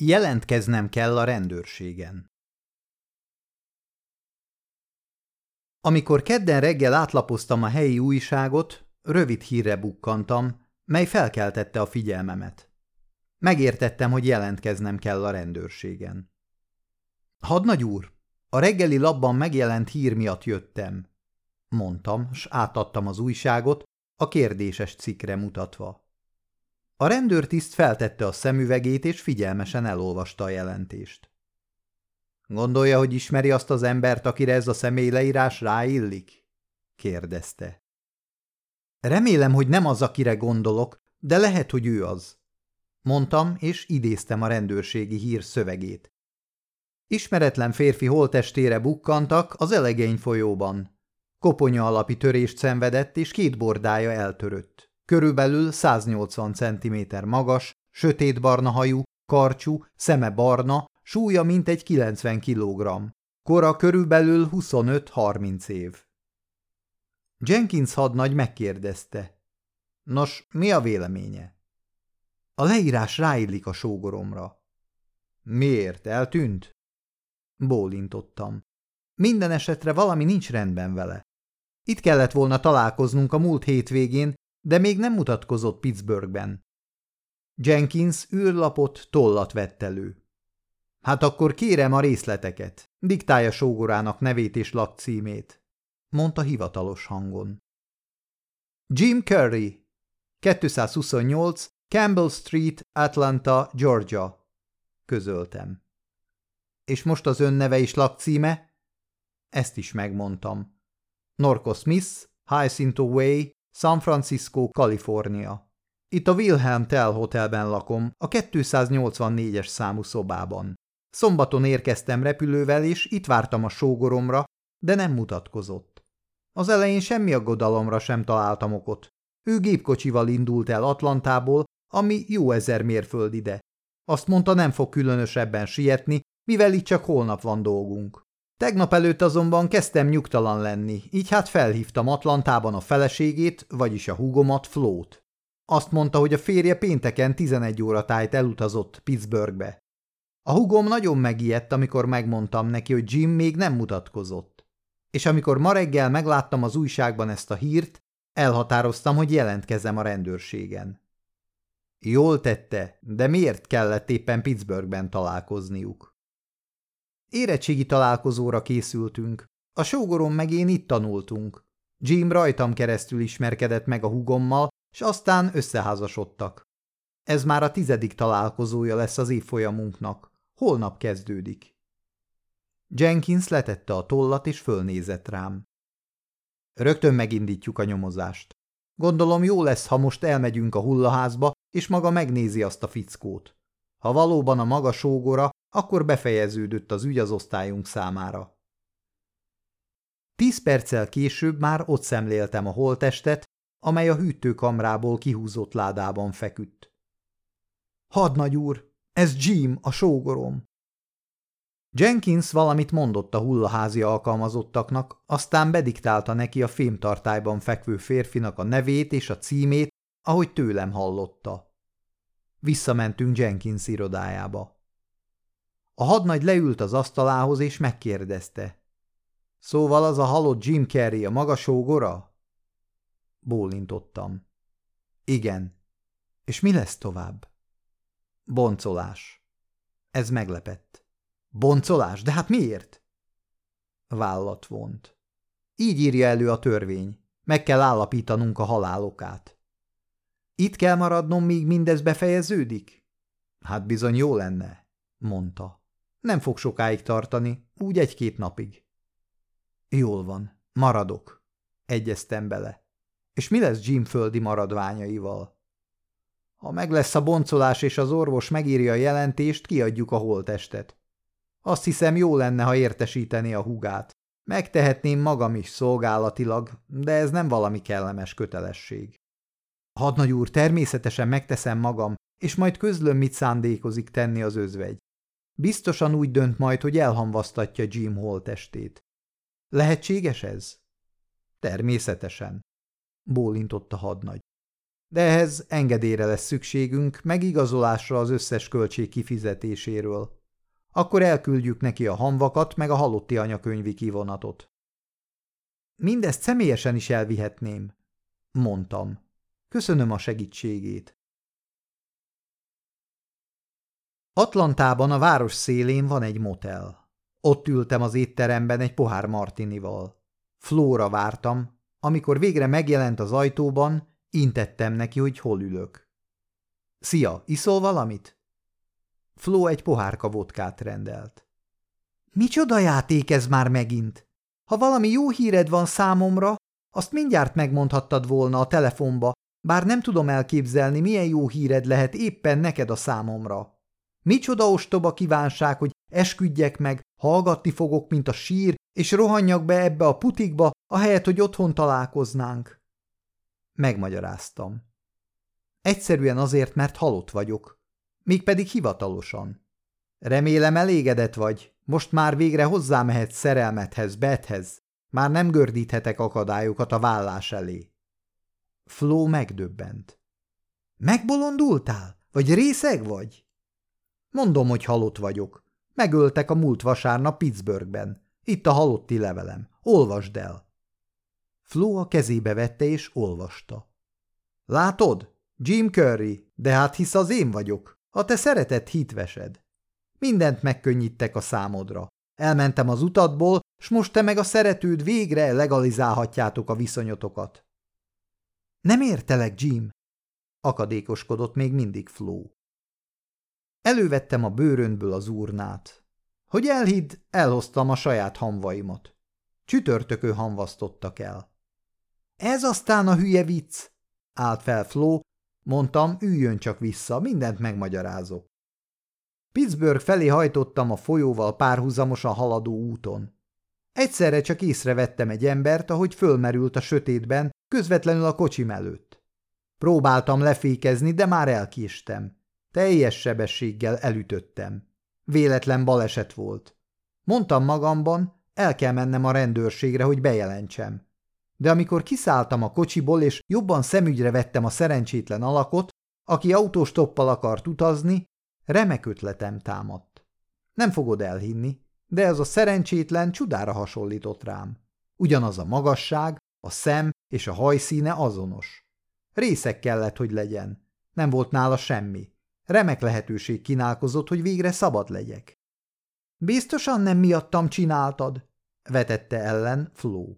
Jelentkeznem kell a rendőrségen. Amikor kedden reggel átlapoztam a helyi újságot, rövid hírre bukkantam, mely felkeltette a figyelmemet. Megértettem, hogy jelentkeznem kell a rendőrségen. Hadnagy úr, a reggeli labban megjelent hír miatt jöttem, mondtam, s átadtam az újságot, a kérdéses cikkre mutatva. A rendőrtiszt feltette a szemüvegét, és figyelmesen elolvasta a jelentést. Gondolja, hogy ismeri azt az embert, akire ez a személyleírás ráillik? kérdezte. Remélem, hogy nem az, akire gondolok, de lehet, hogy ő az. Mondtam, és idéztem a rendőrségi hír szövegét. Ismeretlen férfi holtestére bukkantak az elegény folyóban. Koponya alapi törést szenvedett, és két bordája eltörött. Körülbelül 180 cm magas, sötétbarna hajú, karcsú, szeme barna, súlya mintegy 90 kg. Kora körülbelül 25-30 év. Jenkins hadnagy megkérdezte. Nos, mi a véleménye? A leírás ráillik a sógoromra. Miért? Eltűnt? Bólintottam. Minden esetre valami nincs rendben vele. Itt kellett volna találkoznunk a múlt hétvégén, de még nem mutatkozott Pittsburghben. Jenkins űrlapot, tollat vett elő. Hát akkor kérem a részleteket, diktálja sógorának nevét és lakcímét, mondta hivatalos hangon. Jim Curry, 228 Campbell Street, Atlanta, Georgia, közöltem. És most az ön neve és lakcíme? Ezt is megmondtam. Norco Smith, Hyacinth Way, San Francisco, Kalifornia. Itt a Wilhelm Tell Hotelben lakom, a 284-es számú szobában. Szombaton érkeztem repülővel, és itt vártam a sógoromra, de nem mutatkozott. Az elején semmi aggodalomra sem találtam okot. Ő gépkocsival indult el Atlantából, ami jó ezer mérföld ide. Azt mondta, nem fog különösebben sietni, mivel itt csak holnap van dolgunk. Tegnap előtt azonban kezdtem nyugtalan lenni, így hát felhívtam Atlantában a feleségét, vagyis a húgomat, Flót. Azt mondta, hogy a férje pénteken 11 óra tájt elutazott Pittsburghbe. A húgom nagyon megijedt, amikor megmondtam neki, hogy Jim még nem mutatkozott. És amikor ma reggel megláttam az újságban ezt a hírt, elhatároztam, hogy jelentkezem a rendőrségen. Jól tette, de miért kellett éppen Pittsburghben találkozniuk? Érettségi találkozóra készültünk. A sógorom meg én itt tanultunk. Jim rajtam keresztül ismerkedett meg a hugommal, és aztán összeházasodtak. Ez már a tizedik találkozója lesz az évfolyamunknak. Holnap kezdődik. Jenkins letette a tollat, és fölnézett rám. Rögtön megindítjuk a nyomozást. Gondolom jó lesz, ha most elmegyünk a hullaházba, és maga megnézi azt a fickót. Ha valóban a maga sógora, akkor befejeződött az ügy az osztályunk számára. Tíz perccel később már ott szemléltem a holtestet, amely a hűtőkamrából kihúzott ládában feküdt. Hadnagy úr, ez Jim, a sógorom. Jenkins valamit mondott a hullaházi alkalmazottaknak, aztán bediktálta neki a fémtartályban fekvő férfinak a nevét és a címét, ahogy tőlem hallotta. Visszamentünk Jenkins irodájába. A hadnagy leült az asztalához és megkérdezte. Szóval az a halott Jim Carrey a maga sógora? Bólintottam. Igen. És mi lesz tovább? Boncolás. Ez meglepett. Boncolás? De hát miért? Vállat vont. Így írja elő a törvény. Meg kell állapítanunk a halálokát. Itt kell maradnom, míg mindez befejeződik? Hát bizony jó lenne, mondta. Nem fog sokáig tartani, úgy egy-két napig. Jól van, maradok, egyeztem bele. És mi lesz Jim földi maradványaival? Ha meg lesz a boncolás és az orvos megírja a jelentést, kiadjuk a holtestet. Azt hiszem, jó lenne, ha értesíteni a hugát. Megtehetném magam is szolgálatilag, de ez nem valami kellemes kötelesség. Hadnagy úr, természetesen megteszem magam, és majd közlöm, mit szándékozik tenni az özvegy. Biztosan úgy dönt majd, hogy elhamvasztatja Jim holtestét. Lehetséges ez? Természetesen, bólintott a hadnagy. de ehhez engedélyre lesz szükségünk, meg igazolásra az összes költség kifizetéséről. Akkor elküldjük neki a hamvakat, meg a halotti anyakönyvi kivonatot. Mindezt személyesen is elvihetném, mondtam. Köszönöm a segítségét. Atlantában a város szélén van egy motel. Ott ültem az étteremben egy pohár martinival. Flóra vártam, amikor végre megjelent az ajtóban, intettem neki, hogy hol ülök. Szia, iszol valamit? Fló egy pohárka vodkát rendelt. Micsoda játék ez már megint? Ha valami jó híred van számomra, azt mindjárt megmondhattad volna a telefonba, bár nem tudom elképzelni, milyen jó híred lehet éppen neked a számomra. Micsoda ostoba kívánság, hogy esküdjek meg, hallgatni fogok, mint a sír, és rohanjak be ebbe a putikba, ahelyett, hogy otthon találkoznánk. Megmagyaráztam. Egyszerűen azért, mert halott vagyok. Mégpedig hivatalosan. Remélem elégedett vagy, most már végre hozzámehetsz szerelmethez, Bethez. Már nem gördíthetek akadályokat a vállás elé. Flo megdöbbent. Megbolondultál? Vagy részeg vagy? Mondom, hogy halott vagyok. Megöltek a múlt vasárnap Pittsburghben. Itt a halotti levelem. Olvasd el. Flo a kezébe vette és olvasta. Látod? Jim Curry, de hát hisz az én vagyok. A te szeretett hitvesed. Mindent megkönnyítek a számodra. Elmentem az utatból, s most te meg a szeretőd végre legalizálhatjátok a viszonyotokat. Nem értelek, Jim, akadékoskodott még mindig Flo. Elővettem a bőrönből az urnát. Hogy elhidd, elhoztam a saját hamvaimat. Csütörtökő hamvasztottak el. Ez aztán a hülye vicc, állt fel Flo, mondtam, üljön csak vissza, mindent megmagyarázok. Pittsburgh felé hajtottam a folyóval párhuzamosan haladó úton. Egyszerre csak észrevettem egy embert, ahogy fölmerült a sötétben, közvetlenül a kocsim előtt. Próbáltam lefékezni, de már elkéstem. Teljes sebességgel elütöttem. Véletlen baleset volt. Mondtam magamban, el kell mennem a rendőrségre, hogy bejelentsem. De amikor kiszálltam a kocsiból, és jobban szemügyre vettem a szerencsétlen alakot, aki autóstoppal akart utazni, remek ötletem támadt. Nem fogod elhinni, de ez a szerencsétlen csudára hasonlított rám. Ugyanaz a magasság, a szem és a hajszíne azonos. Részek kellett, hogy legyen. Nem volt nála semmi. Remek lehetőség kínálkozott, hogy végre szabad legyek. Biztosan nem miattam csináltad, vetette ellen Flo.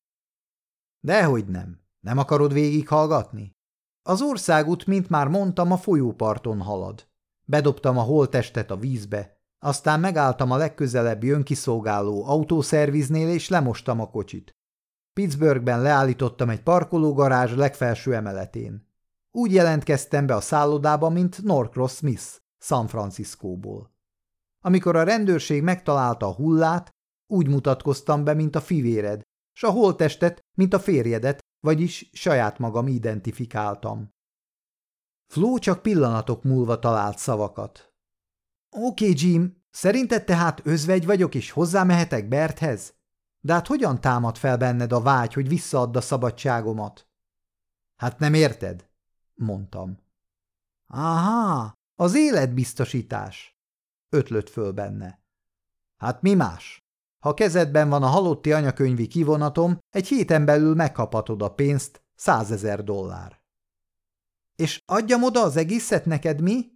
Dehogy nem. Nem akarod végighallgatni? Az országút, mint már mondtam, a folyóparton halad. Bedobtam a holtestet a vízbe, aztán megálltam a legközelebbi önkiszolgáló autószerviznél, és lemostam a kocsit. Pittsburghben leállítottam egy parkológarázs legfelső emeletén. Úgy jelentkeztem be a szállodába, mint Norcross Smith, San Franciscóból. Amikor a rendőrség megtalálta a hullát, úgy mutatkoztam be, mint a fivéred, s a holtestet, mint a férjedet, vagyis saját magam identifikáltam. Flo csak pillanatok múlva talált szavakat. Oké, okay, Jim, szerinted tehát özvegy vagyok, és hozzámehetek Berthez? De hát hogyan támad fel benned a vágy, hogy visszaadd a szabadságomat? Hát nem érted? Mondtam. Aha, az életbiztosítás, ötlött föl benne. Hát mi más? Ha kezedben van a halotti anyakönyvi kivonatom, egy héten belül megkaphatod a pénzt, százezer dollár. És adjam oda az egészet neked mi?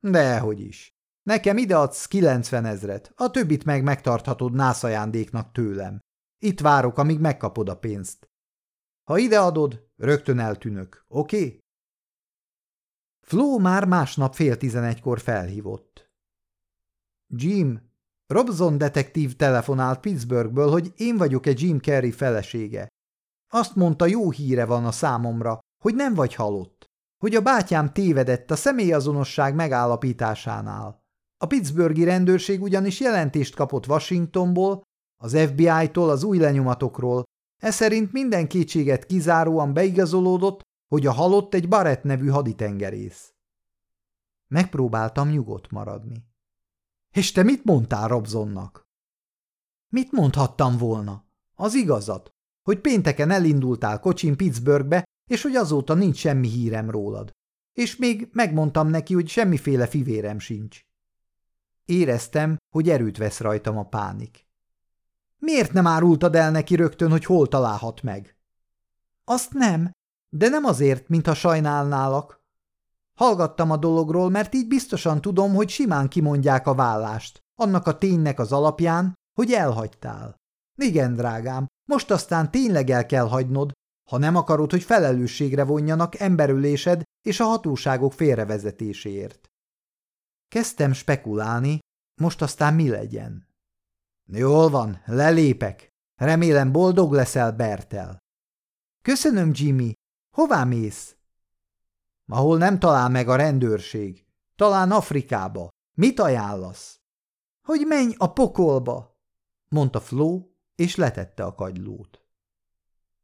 Dehogy is. Nekem ideadsz kilencven ezret, a többit meg megtarthatod nászajándéknak tőlem. Itt várok, amíg megkapod a pénzt. Ha ideadod, rögtön eltűnök, oké? Okay? Flo már másnap fél tizenegykor felhívott. Jim, Robson detektív telefonált Pittsburghből, hogy én vagyok egy Jim Carrey felesége. Azt mondta, jó híre van a számomra, hogy nem vagy halott, hogy a bátyám tévedett a személyazonosság megállapításánál. A Pittsburghi rendőrség ugyanis jelentést kapott Washingtonból, az FBI-tól az új lenyomatokról, ez szerint minden kétséget kizáróan beigazolódott, hogy a halott egy Barrett nevű haditengerész. Megpróbáltam nyugodt maradni. És te mit mondtál Robsonnak? Mit mondhattam volna? Az igazat, hogy pénteken elindultál kocsin Pittsburghbe, és hogy azóta nincs semmi hírem rólad. És még megmondtam neki, hogy semmiféle fivérem sincs. Éreztem, hogy erőt vesz rajtam a pánik. Miért nem árultad el neki rögtön, hogy hol találhat meg? Azt nem, de nem azért, mintha sajnálnálak. Hallgattam a dologról, mert így biztosan tudom, hogy simán kimondják a vállást, annak a ténynek az alapján, hogy elhagytál. Igen, drágám, most aztán tényleg el kell hagynod, ha nem akarod, hogy felelősségre vonjanak emberülésed és a hatóságok félrevezetéséért. Kezdtem spekulálni, most aztán mi legyen. Jól van, lelépek. Remélem boldog leszel Bertel. Köszönöm, Jimmy. Hová mész? Ahol nem talál meg a rendőrség. Talán Afrikába. Mit ajánlasz? Hogy menj a pokolba, mondta Flo, és letette a kagylót.